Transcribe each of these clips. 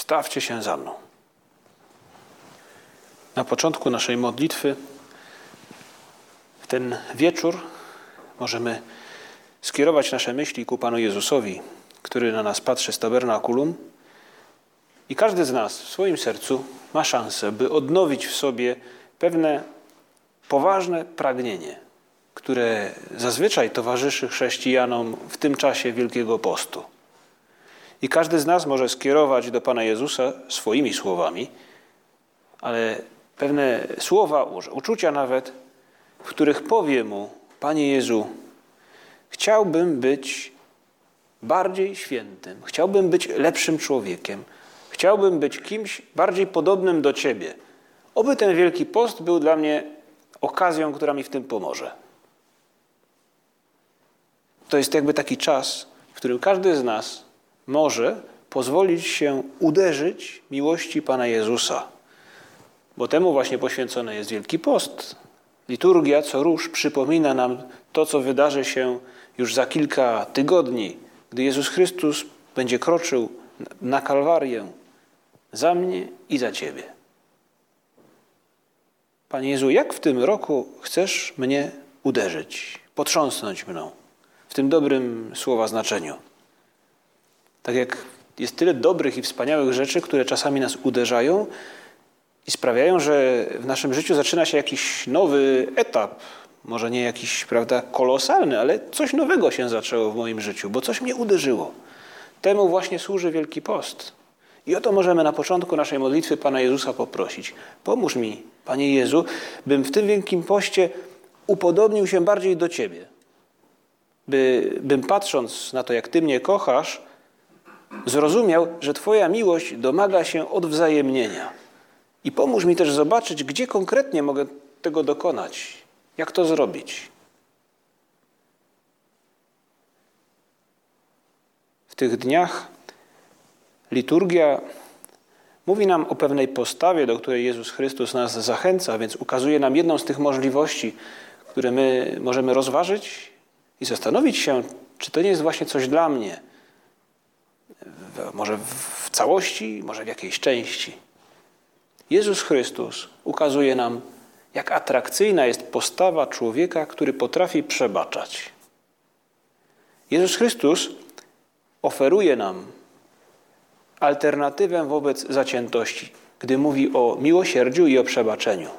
wstawcie się za mną. Na początku naszej modlitwy, w ten wieczór, możemy skierować nasze myśli ku Panu Jezusowi, który na nas patrzy z tabernakulum. I każdy z nas w swoim sercu ma szansę, by odnowić w sobie pewne poważne pragnienie, które zazwyczaj towarzyszy chrześcijanom w tym czasie Wielkiego Postu. I każdy z nas może skierować do Pana Jezusa swoimi słowami, ale pewne słowa, uczucia nawet, w których powie Mu, Panie Jezu, chciałbym być bardziej świętym, chciałbym być lepszym człowiekiem, chciałbym być kimś bardziej podobnym do Ciebie. Oby ten Wielki Post był dla mnie okazją, która mi w tym pomoże. To jest jakby taki czas, w którym każdy z nas może pozwolić się uderzyć miłości Pana Jezusa. Bo temu właśnie poświęcony jest Wielki Post. Liturgia co róż przypomina nam to, co wydarzy się już za kilka tygodni, gdy Jezus Chrystus będzie kroczył na Kalwarię za mnie i za Ciebie. Panie Jezu, jak w tym roku chcesz mnie uderzyć, potrząsnąć mną, w tym dobrym słowa znaczeniu? Tak jak jest tyle dobrych i wspaniałych rzeczy, które czasami nas uderzają i sprawiają, że w naszym życiu zaczyna się jakiś nowy etap. Może nie jakiś, prawda, kolosalny, ale coś nowego się zaczęło w moim życiu, bo coś mnie uderzyło. Temu właśnie służy Wielki Post. I o to możemy na początku naszej modlitwy Pana Jezusa poprosić. Pomóż mi, Panie Jezu, bym w tym Wielkim Poście upodobnił się bardziej do Ciebie. By, bym patrząc na to, jak Ty mnie kochasz, zrozumiał, że Twoja miłość domaga się odwzajemnienia. I pomóż mi też zobaczyć, gdzie konkretnie mogę tego dokonać, jak to zrobić. W tych dniach liturgia mówi nam o pewnej postawie, do której Jezus Chrystus nas zachęca, więc ukazuje nam jedną z tych możliwości, które my możemy rozważyć i zastanowić się, czy to nie jest właśnie coś dla mnie może w całości, może w jakiejś części. Jezus Chrystus ukazuje nam, jak atrakcyjna jest postawa człowieka, który potrafi przebaczać. Jezus Chrystus oferuje nam alternatywę wobec zaciętości, gdy mówi o miłosierdziu i o przebaczeniu.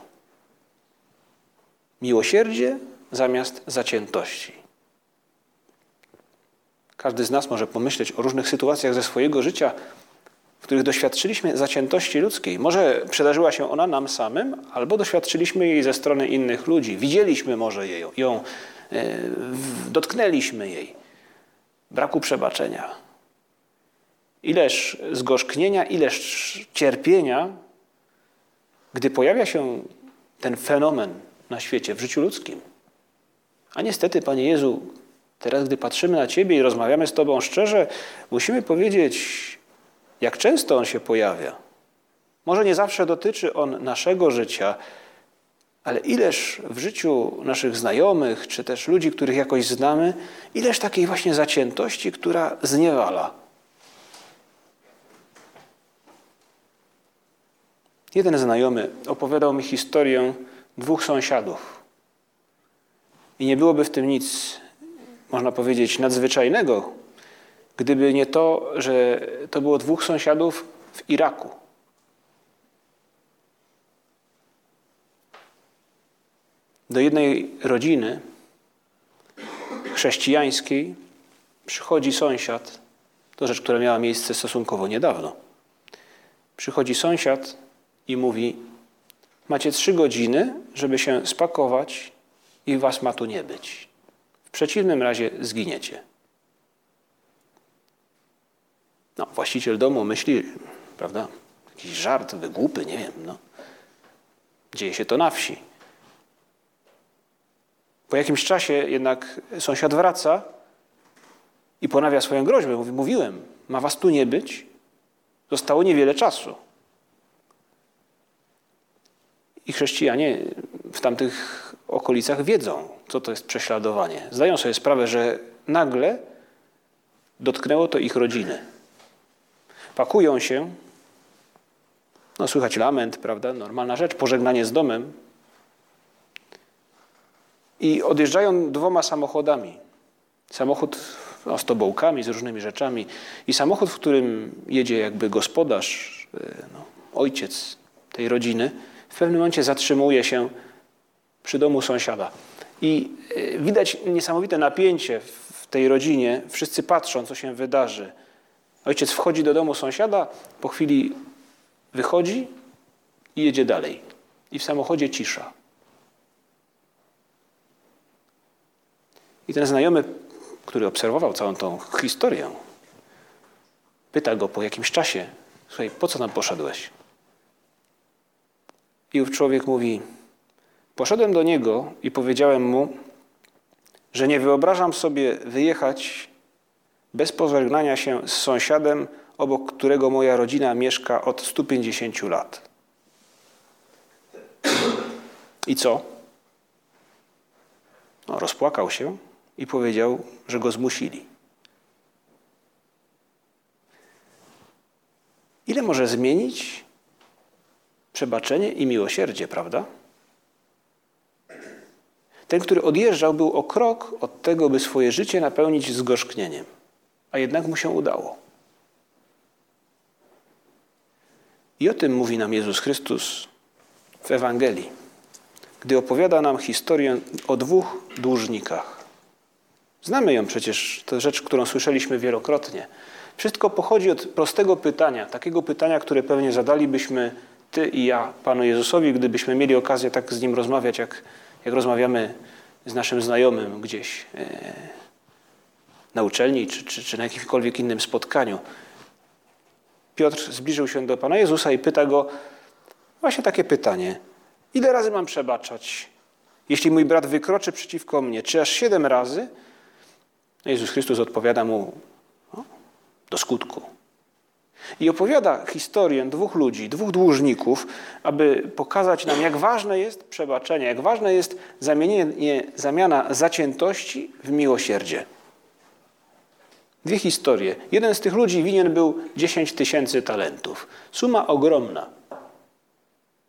Miłosierdzie zamiast zaciętości. Każdy z nas może pomyśleć o różnych sytuacjach ze swojego życia, w których doświadczyliśmy zaciętości ludzkiej. Może przydarzyła się ona nam samym, albo doświadczyliśmy jej ze strony innych ludzi. Widzieliśmy może jej, ją, e, dotknęliśmy jej. Braku przebaczenia. Ileż zgorzknienia, ileż cierpienia, gdy pojawia się ten fenomen na świecie, w życiu ludzkim. A niestety, Panie Jezu, Teraz, gdy patrzymy na Ciebie i rozmawiamy z Tobą szczerze, musimy powiedzieć, jak często on się pojawia. Może nie zawsze dotyczy on naszego życia, ale ileż w życiu naszych znajomych, czy też ludzi, których jakoś znamy, ileż takiej właśnie zaciętości, która zniewala. Jeden znajomy opowiadał mi historię dwóch sąsiadów. I nie byłoby w tym nic można powiedzieć, nadzwyczajnego, gdyby nie to, że to było dwóch sąsiadów w Iraku. Do jednej rodziny chrześcijańskiej przychodzi sąsiad, to rzecz, która miała miejsce stosunkowo niedawno. Przychodzi sąsiad i mówi: Macie trzy godziny, żeby się spakować, i was ma tu nie być. W przeciwnym razie zginiecie. No, właściciel domu myśli, prawda? Jakiś żart, wygłupy, nie wiem. No. Dzieje się to na wsi. Po jakimś czasie jednak sąsiad wraca i ponawia swoją groźbę. Mówi, mówiłem, ma was tu nie być. Zostało niewiele czasu. I chrześcijanie w tamtych okolicach wiedzą, co to jest prześladowanie. Zdają sobie sprawę, że nagle dotknęło to ich rodziny. Pakują się, no słychać lament, prawda, normalna rzecz, pożegnanie z domem i odjeżdżają dwoma samochodami. Samochód no, z tobołkami, z różnymi rzeczami i samochód, w którym jedzie jakby gospodarz, e, no, ojciec tej rodziny, w pewnym momencie zatrzymuje się przy domu sąsiada. I e, widać niesamowite napięcie w tej rodzinie. Wszyscy patrzą, co się wydarzy. Ojciec wchodzi do domu sąsiada, po chwili wychodzi i jedzie dalej. I w samochodzie cisza. I ten znajomy, który obserwował całą tą historię, pyta go po jakimś czasie: Słuchaj, po co tam poszedłeś? I ów człowiek mówi: Poszedłem do niego i powiedziałem mu, że nie wyobrażam sobie wyjechać bez pożegnania się z sąsiadem, obok którego moja rodzina mieszka od 150 lat. I co? No, rozpłakał się i powiedział, że go zmusili. Ile może zmienić przebaczenie i miłosierdzie, prawda? Ten, który odjeżdżał, był o krok od tego, by swoje życie napełnić zgorzknieniem, a jednak mu się udało. I o tym mówi nam Jezus Chrystus w Ewangelii, gdy opowiada nam historię o dwóch dłużnikach. Znamy ją przecież, to rzecz, którą słyszeliśmy wielokrotnie. Wszystko pochodzi od prostego pytania, takiego pytania, które pewnie zadalibyśmy Ty i ja Panu Jezusowi, gdybyśmy mieli okazję tak z Nim rozmawiać, jak, jak rozmawiamy z naszym znajomym gdzieś e, na uczelni czy, czy, czy na jakimkolwiek innym spotkaniu. Piotr zbliżył się do Pana Jezusa i pyta go właśnie takie pytanie. Ile razy mam przebaczać? Jeśli mój brat wykroczy przeciwko mnie, czy aż siedem razy? Jezus Chrystus odpowiada mu no, do skutku. I opowiada historię dwóch ludzi, dwóch dłużników, aby pokazać nam, jak ważne jest przebaczenie, jak ważne jest zamienienie, zamiana zaciętości w miłosierdzie. Dwie historie. Jeden z tych ludzi winien był 10 tysięcy talentów. Suma ogromna.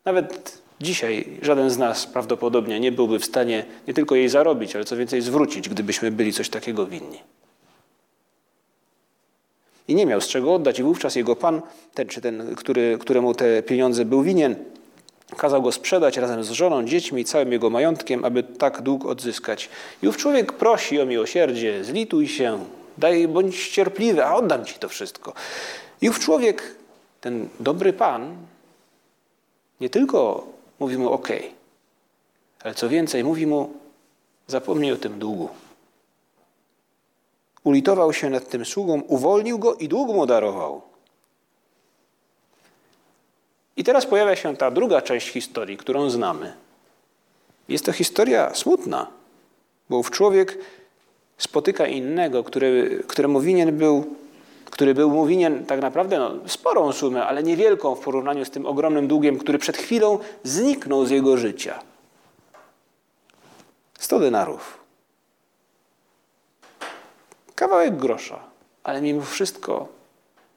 Nawet dzisiaj żaden z nas prawdopodobnie nie byłby w stanie nie tylko jej zarobić, ale co więcej zwrócić, gdybyśmy byli coś takiego winni. I nie miał z czego oddać, i wówczas jego pan, ten czy ten, który, któremu te pieniądze był winien, kazał go sprzedać razem z żoną, dziećmi i całym jego majątkiem, aby tak dług odzyskać. I ów człowiek prosi o miłosierdzie, zlituj się, daj, bądź cierpliwy, a oddam ci to wszystko. I ów człowiek, ten dobry pan, nie tylko mówi mu ok, ale co więcej, mówi mu zapomnij o tym długu. Ulitował się nad tym sługą, uwolnił go i dług mu darował. I teraz pojawia się ta druga część historii, którą znamy. Jest to historia smutna, bo ów człowiek spotyka innego, który, któremu winien był, który był mu winien tak naprawdę no, sporą sumę, ale niewielką w porównaniu z tym ogromnym długiem, który przed chwilą zniknął z jego życia. 100 denarów. Kawałek grosza, ale mimo wszystko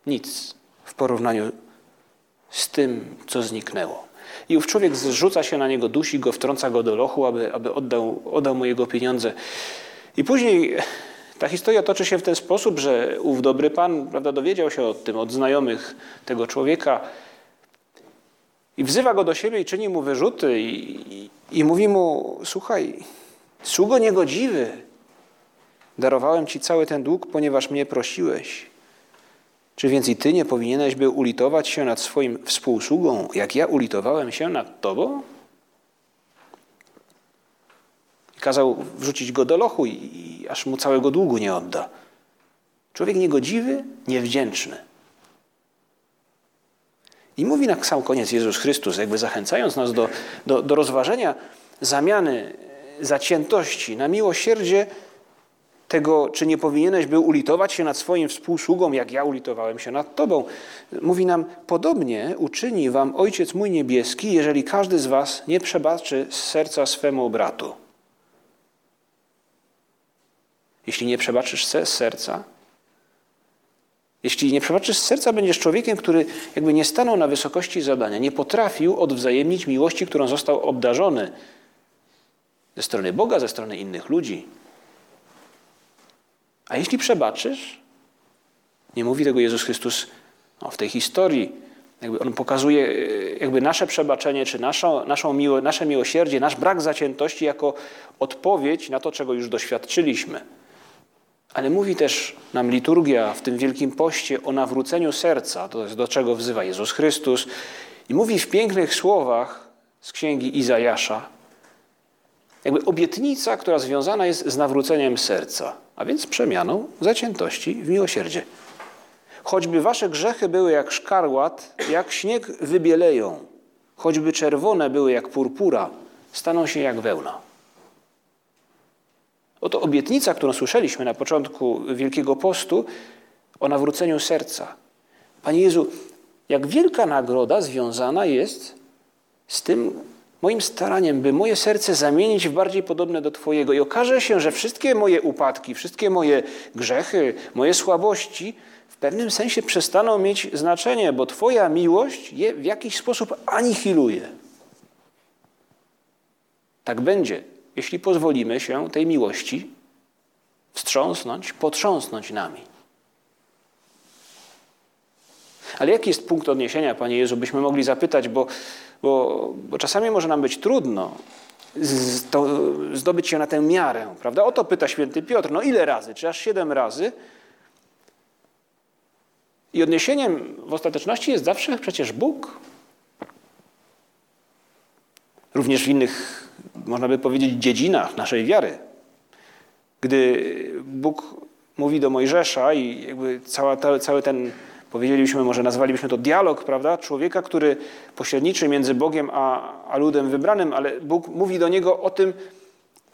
nic w porównaniu z tym, co zniknęło. I ów człowiek zrzuca się na niego, dusi go, wtrąca go do lochu, aby, aby oddał, oddał mu jego pieniądze. I później ta historia toczy się w ten sposób, że ów dobry pan prawda, dowiedział się o tym od znajomych tego człowieka i wzywa go do siebie i czyni mu wyrzuty i, i, i mówi mu, słuchaj, sługo niegodziwy, darowałem ci cały ten dług, ponieważ mnie prosiłeś. Czy więc i ty nie powinieneś by ulitować się nad swoim współsługą, jak ja ulitowałem się nad tobą? Kazał wrzucić go do lochu, i aż mu całego długu nie odda. Człowiek niegodziwy, niewdzięczny. I mówi na sam koniec Jezus Chrystus, jakby zachęcając nas do, do, do rozważenia zamiany zaciętości na miłosierdzie tego, czy nie powinieneś był ulitować się nad swoim współsługą, jak ja ulitowałem się nad Tobą. Mówi nam, podobnie uczyni Wam Ojciec mój niebieski, jeżeli każdy z Was nie przebaczy z serca swemu bratu. Jeśli nie przebaczysz z serca, jeśli nie przebaczysz z serca, będziesz człowiekiem, który jakby nie stanął na wysokości zadania, nie potrafił odwzajemnić miłości, którą został obdarzony ze strony Boga, ze strony innych ludzi. A jeśli przebaczysz, nie mówi tego Jezus Chrystus no, w tej historii, jakby on pokazuje e, jakby nasze przebaczenie, czy naszą, naszą miło, nasze miłosierdzie, nasz brak zaciętości jako odpowiedź na to, czego już doświadczyliśmy. Ale mówi też nam liturgia w tym Wielkim Poście o nawróceniu serca, to jest do czego wzywa Jezus Chrystus. I mówi w pięknych słowach z księgi Izajasza, jakby obietnica, która związana jest z nawróceniem serca, a więc przemianą zaciętości w miłosierdzie. Choćby wasze grzechy były jak szkarłat, jak śnieg wybieleją, choćby czerwone były jak purpura, staną się jak wełna. Oto obietnica, którą słyszeliśmy na początku Wielkiego Postu o nawróceniu serca. Panie Jezu, jak wielka nagroda związana jest z tym moim staraniem, by moje serce zamienić w bardziej podobne do Twojego. I okaże się, że wszystkie moje upadki, wszystkie moje grzechy, moje słabości w pewnym sensie przestaną mieć znaczenie, bo Twoja miłość je w jakiś sposób anihiluje. Tak będzie jeśli pozwolimy się tej miłości wstrząsnąć, potrząsnąć nami. Ale jaki jest punkt odniesienia, Panie Jezu, byśmy mogli zapytać, bo, bo, bo czasami może nam być trudno z, to, zdobyć się na tę miarę, prawda? O to pyta święty Piotr, no ile razy? Czy aż siedem razy? I odniesieniem w ostateczności jest zawsze przecież Bóg. Również w innych można by powiedzieć, dziedzinach naszej wiary. Gdy Bóg mówi do Mojżesza i jakby cała, cały ten, powiedzieliśmy, może nazwalibyśmy to dialog, prawda? Człowieka, który pośredniczy między Bogiem a, a ludem wybranym, ale Bóg mówi do niego o tym,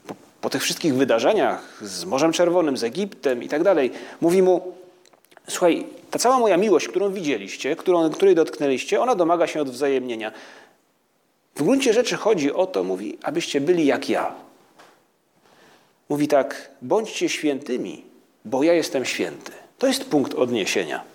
po, po tych wszystkich wydarzeniach z Morzem Czerwonym, z Egiptem i tak dalej, mówi mu, słuchaj, ta cała moja miłość, którą widzieliście, którą, której dotknęliście, ona domaga się odwzajemnienia. W gruncie rzeczy chodzi o to, mówi, abyście byli jak ja. Mówi tak, bądźcie świętymi, bo ja jestem święty. To jest punkt odniesienia.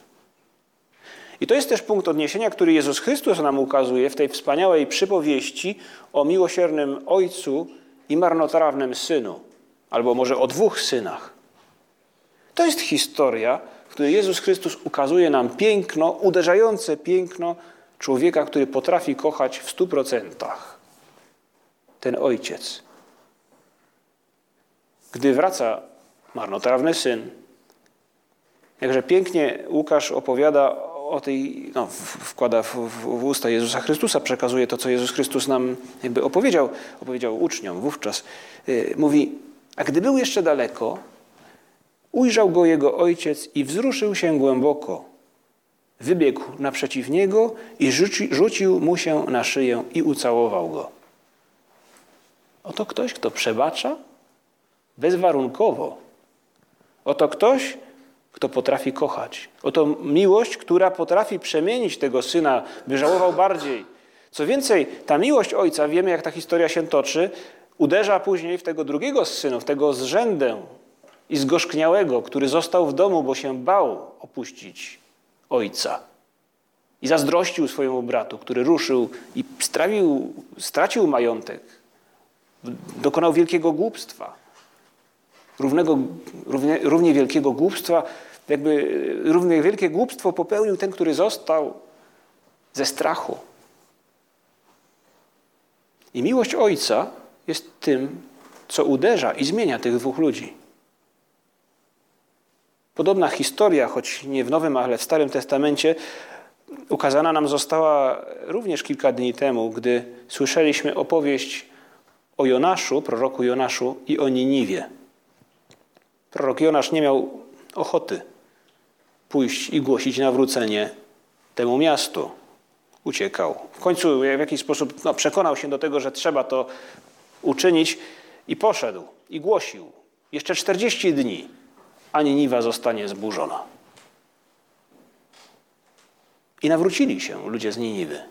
I to jest też punkt odniesienia, który Jezus Chrystus nam ukazuje w tej wspaniałej przypowieści o miłosiernym Ojcu i marnotrawnym Synu, albo może o dwóch synach. To jest historia, w której Jezus Chrystus ukazuje nam piękno, uderzające piękno Człowieka, który potrafi kochać w stu procentach. Ten ojciec. Gdy wraca marnotrawny syn, jakże pięknie Łukasz opowiada o tej, no, wkłada w, w, w, usta Jezusa Chrystusa, przekazuje to, co Jezus Chrystus nam jakby opowiedział, opowiedział uczniom wówczas. Yy, mówi, a gdy był jeszcze daleko, ujrzał go jego ojciec i wzruszył się głęboko Wybiegł naprzeciw niego i rzuci, rzucił mu się na szyję i ucałował go. Oto ktoś, kto przebacza bezwarunkowo. Oto ktoś, kto potrafi kochać. Oto miłość, która potrafi przemienić tego syna, by żałował bardziej. Co więcej, ta miłość ojca, wiemy jak ta historia się toczy, uderza później w tego drugiego z synów, tego zrzędę i zgorzkniałego, który został w domu, bo się bał opuścić ojca. I zazdrościł swojemu bratu, który ruszył i strawił, stracił majątek. Dokonał wielkiego głupstwa. Równego, równie, równie wielkiego głupstwa, jakby równie wielkie głupstwo popełnił ten, który został ze strachu. I miłość ojca jest tym, co uderza i zmienia tych dwóch ludzi. Podobna historia, choć nie w Nowym, ale w Starym Testamencie, ukazana nam została również kilka dni temu, gdy słyszeliśmy opowieść o Jonaszu, proroku Jonaszu i o Niniwie. Prorok Jonasz nie miał ochoty pójść i głosić nawrócenie temu miastu. uciekał. W końcu w jakiś sposób no, przekonał się do tego, że trzeba to uczynić i poszedł i głosił. Jeszcze 40 dni, a Niniwa zostanie zburzona. I nawrócili się ludzie z Niniwy.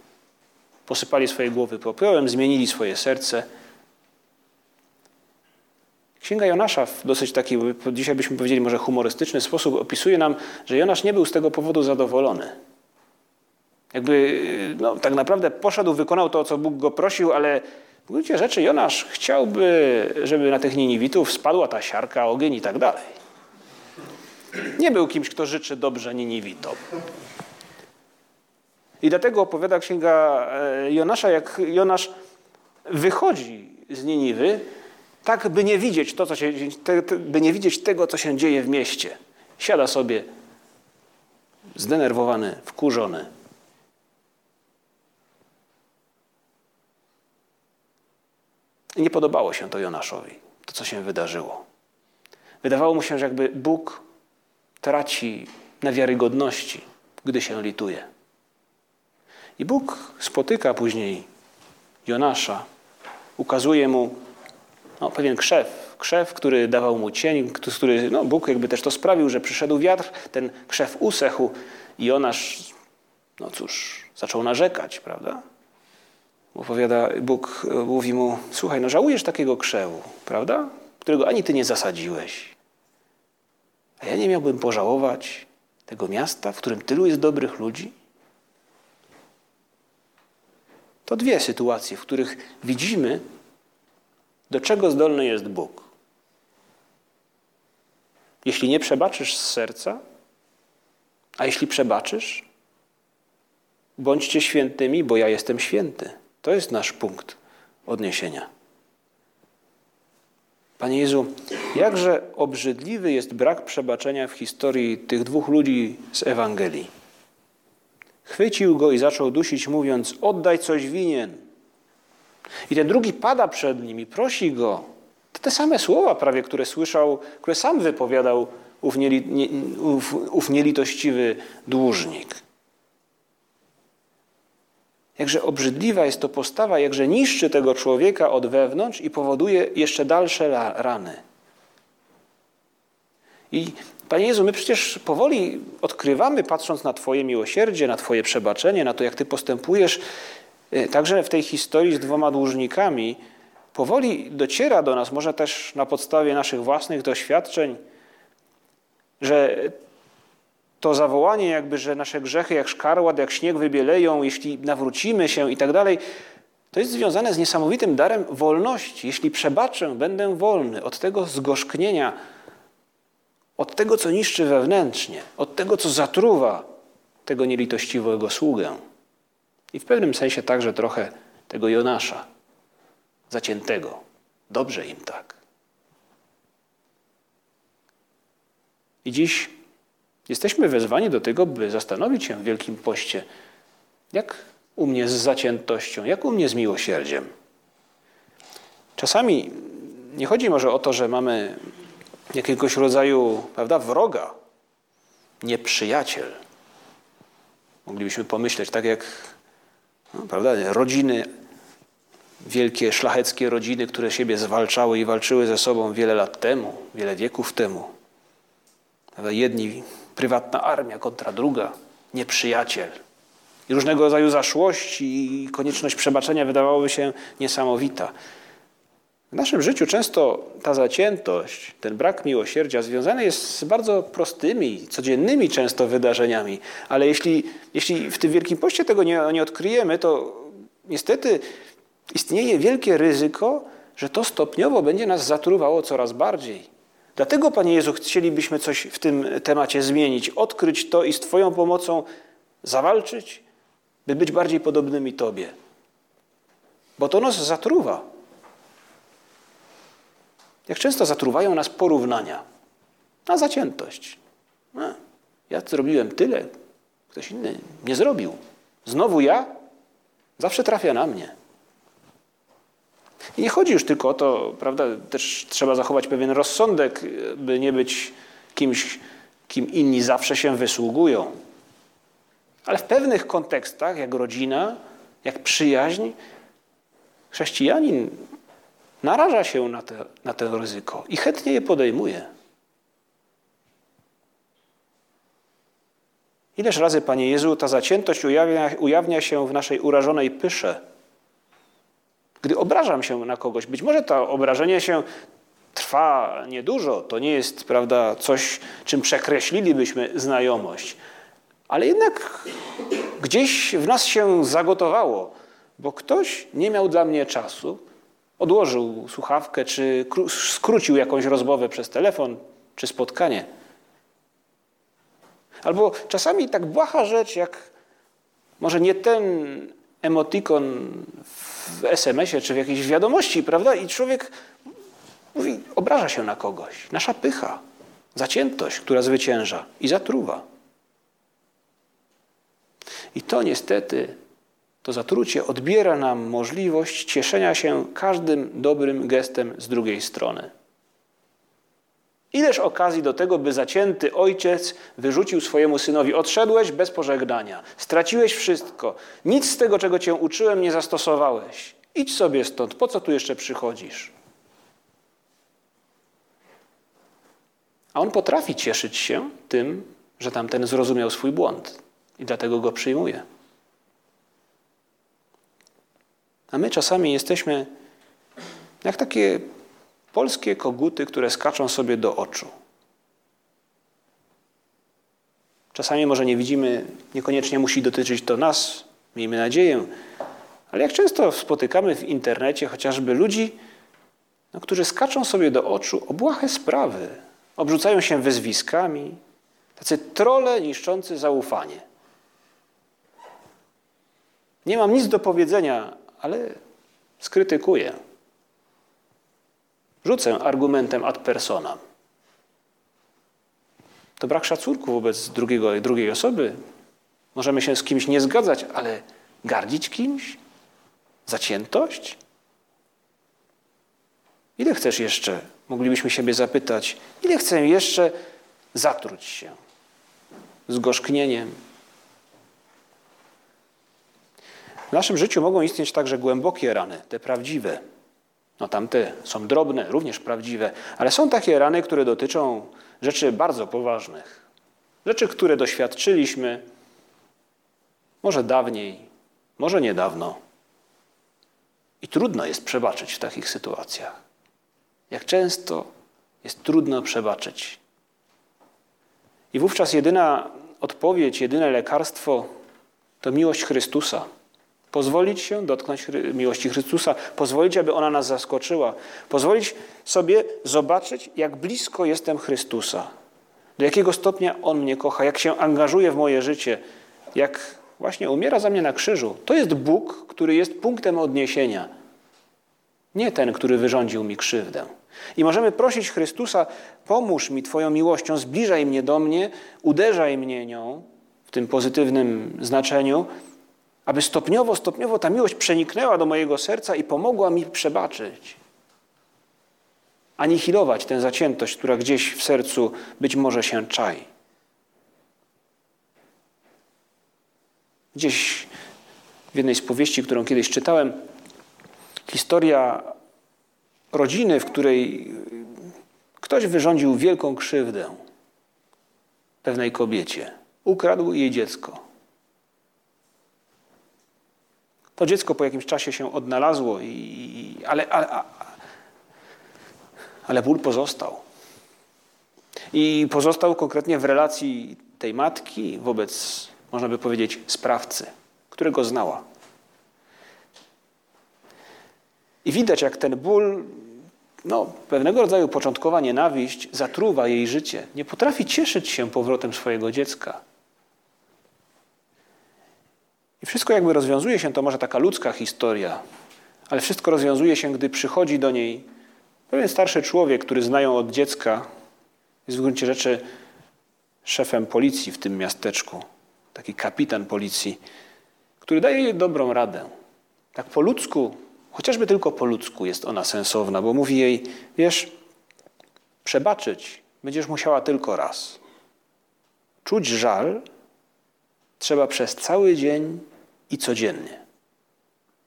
Posypali swoje głowy popiołem, zmienili swoje serce. Księga Jonasza w dosyć taki, dzisiaj byśmy powiedzieli może humorystyczny sposób opisuje nam, że Jonasz nie był z tego powodu zadowolony. Jakby no, tak naprawdę poszedł, wykonał to, o co Bóg go prosił, ale w gruncie rzeczy Jonasz chciałby, żeby na tych Niniwitów spadła ta siarka, ogień i tak dalej. Nie był kimś, kto życzy dobrze Niniwitom. I dlatego opowiada księga e, Jonasza, jak Jonasz wychodzi z Niniwy, tak by nie widzieć, to, co się, by nie widzieć tego, co się dzieje w mieście. Siada sobie zdenerwowany, wkurzony. I nie podobało się to Jonaszowi, to co się wydarzyło. Wydawało mu się, że jakby Bóg traci na wiarygodności, gdy się lituje. I Bóg spotyka później Jonasza, ukazuje mu no, pewien krzew, krzew, który dawał mu cień, który, no, Bóg jakby też to sprawił, że przyszedł wiatr, ten krzew usechł i Jonasz, no cóż, zaczął narzekać, prawda? Opowiada, Bóg mówi mu, słuchaj, no żałujesz takiego krzewu, prawda? Którego ani ty nie zasadziłeś. A ja nie miałbym pożałować tego miasta, w którym tylu jest dobrych ludzi? To dwie sytuacje, w których widzimy, do czego zdolny jest Bóg. Jeśli nie przebaczysz z serca, a jeśli przebaczysz, bądźcie świętymi, bo ja jestem święty. To jest nasz punkt odniesienia. Panie Jezu, jakże obrzydliwy jest brak przebaczenia w historii tych dwóch ludzi z Ewangelii. Chwycił go i zaczął dusić, mówiąc: Oddaj coś winien. I ten drugi pada przed nim i prosi go. To te same słowa prawie, które słyszał, które sam wypowiadał ów, nieli, nie, ów, ów nielitościwy dłużnik. Jakże obrzydliwa jest to postawa, jakże niszczy tego człowieka od wewnątrz i powoduje jeszcze dalsze rany. I Panie Jezu, my przecież powoli odkrywamy, patrząc na Twoje miłosierdzie, na Twoje przebaczenie, na to, jak Ty postępujesz, także w tej historii z dwoma dłużnikami, powoli dociera do nas, może też na podstawie naszych własnych doświadczeń, że to zawołanie, jakby, że nasze grzechy jak szkarłat, jak śnieg wybieleją, jeśli nawrócimy się i tak dalej, to jest związane z niesamowitym darem wolności. Jeśli przebaczę, będę wolny od tego zgorzknienia, od tego, co niszczy wewnętrznie, od tego, co zatruwa tego nielitościwego sługę. I w pewnym sensie także trochę tego Jonasza, zaciętego. Dobrze im tak. I dziś jesteśmy wezwani do tego, by zastanowić się w Wielkim Poście, jak u mnie z zaciętością, jak u mnie z miłosierdziem. Czasami nie chodzi może o to, że mamy jakiegoś rodzaju prawda, wroga, nieprzyjaciel. Moglibyśmy pomyśleć, tak jak prawda, rodziny, wielkie szlacheckie rodziny, które siebie zwalczały i walczyły ze sobą wiele lat temu, wiele wieków temu. Jedni, prywatna armia kontra druga, nieprzyjaciel. I różnego rodzaju zaszłości i konieczność przebaczenia wydawałoby się niesamowita. W naszym życiu często ta zaciętość, ten brak miłosierdzia związany jest z bardzo prostymi, codziennymi często wydarzeniami, ale jeśli, jeśli w tym Wielkim Poście tego nie, nie odkryjemy, to niestety istnieje wielkie ryzyko, że to stopniowo będzie nas zatruwało coraz bardziej. Dlatego, Panie Jezu, chcielibyśmy coś w tym temacie zmienić, odkryć to i z Twoją pomocą zawalczyć, by być bardziej podobnymi Tobie. Bo to nas zatruwa. Jak często zatruwają nas porównania na zaciętość. No, ja zrobiłem tyle, ktoś inny nie zrobił. Znowu ja? Zawsze trafia na mnie. I nie chodzi już tylko o to, prawda, też trzeba zachować pewien rozsądek, by nie być kimś, kim inni zawsze się wysługują. Ale w pewnych kontekstach, jak rodzina, jak przyjaźń, chrześcijanin naraża się na, te, na to ryzyko i chętnie je podejmuje. Ileż razy, Panie Jezu, ta zaciętość ujawnia, ujawnia się w naszej urażonej pysze, gdy obrażam się na kogoś. Być może to obrażenie się trwa niedużo, to nie jest, prawda, coś, czym przekreślilibyśmy znajomość, ale jednak gdzieś w nas się zagotowało, bo ktoś nie miał dla mnie czasu, odłożył słuchawkę, czy skrócił jakąś rozmowę przez telefon, czy spotkanie. Albo czasami tak błaha rzecz, jak może nie ten emotikon w SMS-ie czy w jakiejś wiadomości, prawda? I człowiek mówi, obraża się na kogoś. Nasza pycha, zaciętość, która zwycięża i zatruwa. I to niestety, to zatrucie odbiera nam możliwość cieszenia się każdym dobrym gestem z drugiej strony. Ileż okazji do tego, by zacięty ojciec wyrzucił swojemu synowi: Odszedłeś bez pożegnania, straciłeś wszystko, nic z tego, czego cię uczyłem, nie zastosowałeś. Idź sobie stąd, po co tu jeszcze przychodzisz? A on potrafi cieszyć się tym, że tamten zrozumiał swój błąd i dlatego go przyjmuje. A my czasami jesteśmy jak takie polskie koguty, które skaczą sobie do oczu. Czasami może nie widzimy, niekoniecznie musi dotyczyć to nas, miejmy nadzieję, ale jak często spotykamy w internecie chociażby ludzi, no, którzy skaczą sobie do oczu o błahe sprawy, obrzucają się wyzwiskami, tacy trole niszczący zaufanie. Nie mam nic do powiedzenia, ale skrytykuję. Rzucę argumentem ad personam. To brak szacunku wobec drugiego, drugiej osoby. Możemy się z kimś nie zgadzać, ale gardzić kimś? Zaciętość? Ile chcesz jeszcze? Moglibyśmy siebie zapytać. Ile chcę jeszcze zatruć się? Z W naszym życiu mogą istnieć także głębokie rany, te prawdziwe. No tamte są drobne, również prawdziwe, ale są takie rany, które dotyczą rzeczy bardzo poważnych. Rzeczy, które doświadczyliśmy może dawniej, może niedawno. I trudno jest przebaczyć w takich sytuacjach. Jak często jest trudno przebaczyć. I wówczas jedyna odpowiedź, jedyne lekarstwo to miłość Chrystusa. Pozwolić się dotknąć miłości Chrystusa, pozwolić, aby ona nas zaskoczyła, pozwolić sobie zobaczyć, jak blisko jestem Chrystusa, do jakiego stopnia On mnie kocha, jak się angażuje w moje życie, jak właśnie umiera za mnie na krzyżu. To jest Bóg, który jest punktem odniesienia, nie ten, który wyrządził mi krzywdę. I możemy prosić Chrystusa, pomóż mi Twoją miłością, zbliżaj mnie do mnie, uderzaj mnie nią w tym pozytywnym znaczeniu, aby stopniowo, stopniowo ta miłość przeniknęła do mojego serca i pomogła mi przebaczyć. Anihilować tę zaciętość, która gdzieś w sercu być może się czai. Gdzieś w jednej z powieści, którą kiedyś czytałem, historia rodziny, w której ktoś wyrządził wielką krzywdę pewnej kobiecie. Ukradł jej dziecko. To dziecko po jakimś czasie się odnalazło, i, ale, ale, ale ból pozostał. I pozostał konkretnie w relacji tej matki wobec, można by powiedzieć, sprawcy, którego znała. I widać, jak ten ból, no, pewnego rodzaju początkowa nienawiść zatruwa jej życie. Nie potrafi cieszyć się powrotem swojego dziecka. I wszystko jakby rozwiązuje się, to może taka ludzka historia, ale wszystko rozwiązuje się, gdy przychodzi do niej pewien starszy człowiek, który znają od dziecka, jest w gruncie rzeczy szefem policji w tym miasteczku, taki kapitan policji, który daje jej dobrą radę. Tak po ludzku, chociażby tylko po ludzku jest ona sensowna, bo mówi jej, wiesz, przebaczyć będziesz musiała tylko raz. Czuć żal trzeba przez cały dzień i codziennie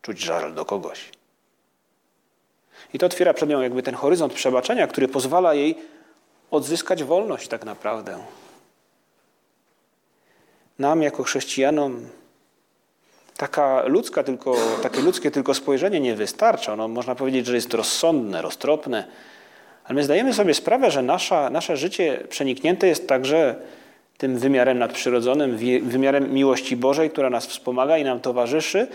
czuć żal do kogoś. I to otwiera przed nią jakby ten horyzont przebaczenia, który pozwala jej odzyskać wolność tak naprawdę. Nam jako chrześcijanom taka ludzka tylko, takie ludzkie tylko spojrzenie nie wystarcza. No, można powiedzieć, że jest rozsądne, roztropne, ale my zdajemy sobie sprawę, że nasza, nasze życie przeniknięte jest także tym wymiarem nadprzyrodzonym, wymiarem miłości Bożej, która nas wspomaga i nam towarzyszy,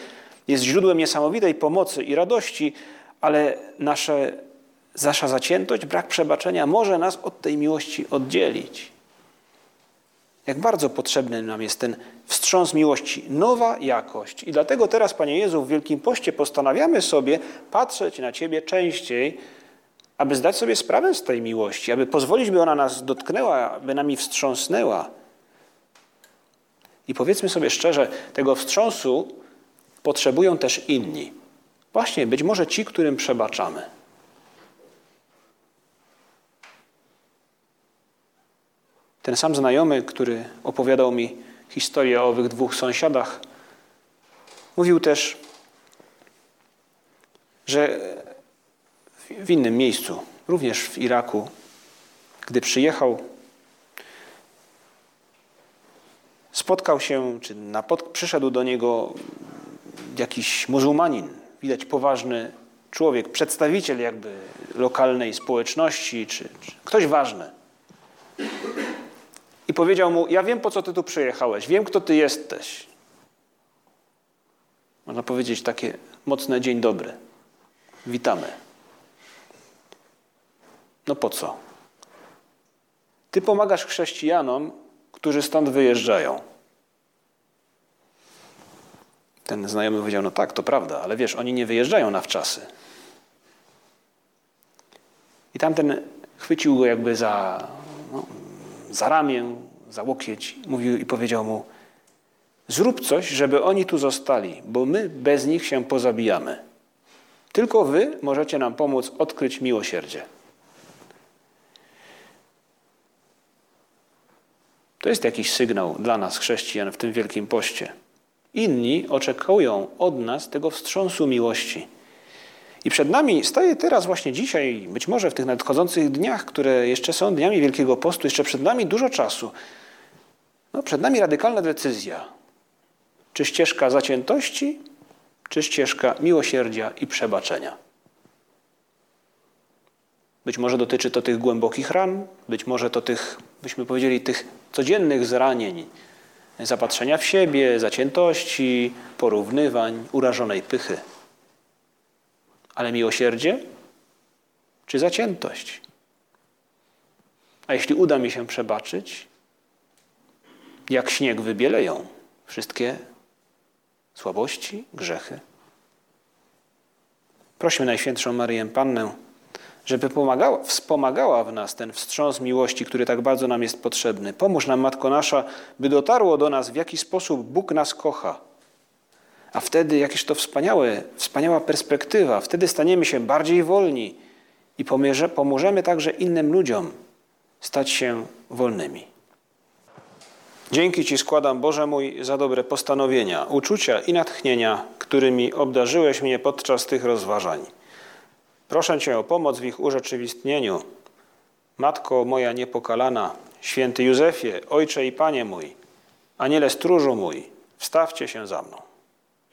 jest źródłem niesamowitej pomocy i radości, ale nasze, nasza zaciętość, brak przebaczenia może nas od tej miłości oddzielić. Jak bardzo potrzebny nam jest ten wstrząs miłości, nowa jakość. I dlatego teraz, Panie Jezu, w Wielkim Poście postanawiamy sobie patrzeć na Ciebie częściej, aby zdać sobie sprawę z tej miłości, aby pozwolić, by ona nas dotknęła, aby nami wstrząsnęła. I powiedzmy sobie szczerze, tego wstrząsu potrzebują też inni. Właśnie, być może ci, którym przebaczamy. Ten sam znajomy, który opowiadał mi historię o owych dwóch sąsiadach, mówił też, że w innym miejscu, również w Iraku, gdy przyjechał, spotkał się, czy napot- przyszedł do niego jakiś muzułmanin, widać poważny człowiek, przedstawiciel jakby lokalnej społeczności, czy, czy ktoś ważny. I powiedział mu: Ja wiem, po co ty tu przyjechałeś, wiem, kto ty jesteś. Można powiedzieć takie mocne dzień dobry. Witamy. No po co? Ty pomagasz chrześcijanom, którzy stąd wyjeżdżają. Ten znajomy powiedział: No tak, to prawda, ale wiesz, oni nie wyjeżdżają na wczasy. I tamten chwycił go jakby za, no, za ramię, za łokieć mówił i powiedział mu: Zrób coś, żeby oni tu zostali, bo my bez nich się pozabijamy. Tylko wy możecie nam pomóc odkryć miłosierdzie. To jest jakiś sygnał dla nas, chrześcijan, w tym wielkim poście. Inni oczekują od nas tego wstrząsu miłości. I przed nami staje teraz, właśnie dzisiaj, być może w tych nadchodzących dniach, które jeszcze są dniami Wielkiego Postu, jeszcze przed nami dużo czasu. No, przed nami radykalna decyzja. Czy ścieżka zaciętości, czy ścieżka miłosierdzia i przebaczenia. Być może dotyczy to tych głębokich ran, być może to tych, byśmy powiedzieli, tych codziennych zranień, zapatrzenia w siebie, zaciętości, porównywań, urażonej pychy. Ale miłosierdzie czy zaciętość? A jeśli uda mi się przebaczyć, jak śnieg wybieleją wszystkie słabości, grzechy. Prośmy Najświętszą Maryję Pannę, żeby pomagała, wspomagała w nas ten wstrząs miłości, który tak bardzo nam jest potrzebny. Pomóż nam, Matko Nasza, by dotarło do nas, w jaki sposób Bóg nas kocha. A wtedy, jakież to wspaniałe, wspaniała perspektywa, wtedy staniemy się bardziej wolni i pomożemy także innym ludziom stać się wolnymi. Dzięki Ci składam, Boże mój, za dobre postanowienia, uczucia i natchnienia, którymi obdarzyłeś mnie podczas tych rozważań. Proszę Cię o pomoc w ich urzeczywistnieniu. Matko moja niepokalana, święty Józefie, Ojcze i Panie mój, Aniele stróżu mój, wstawcie się za mną.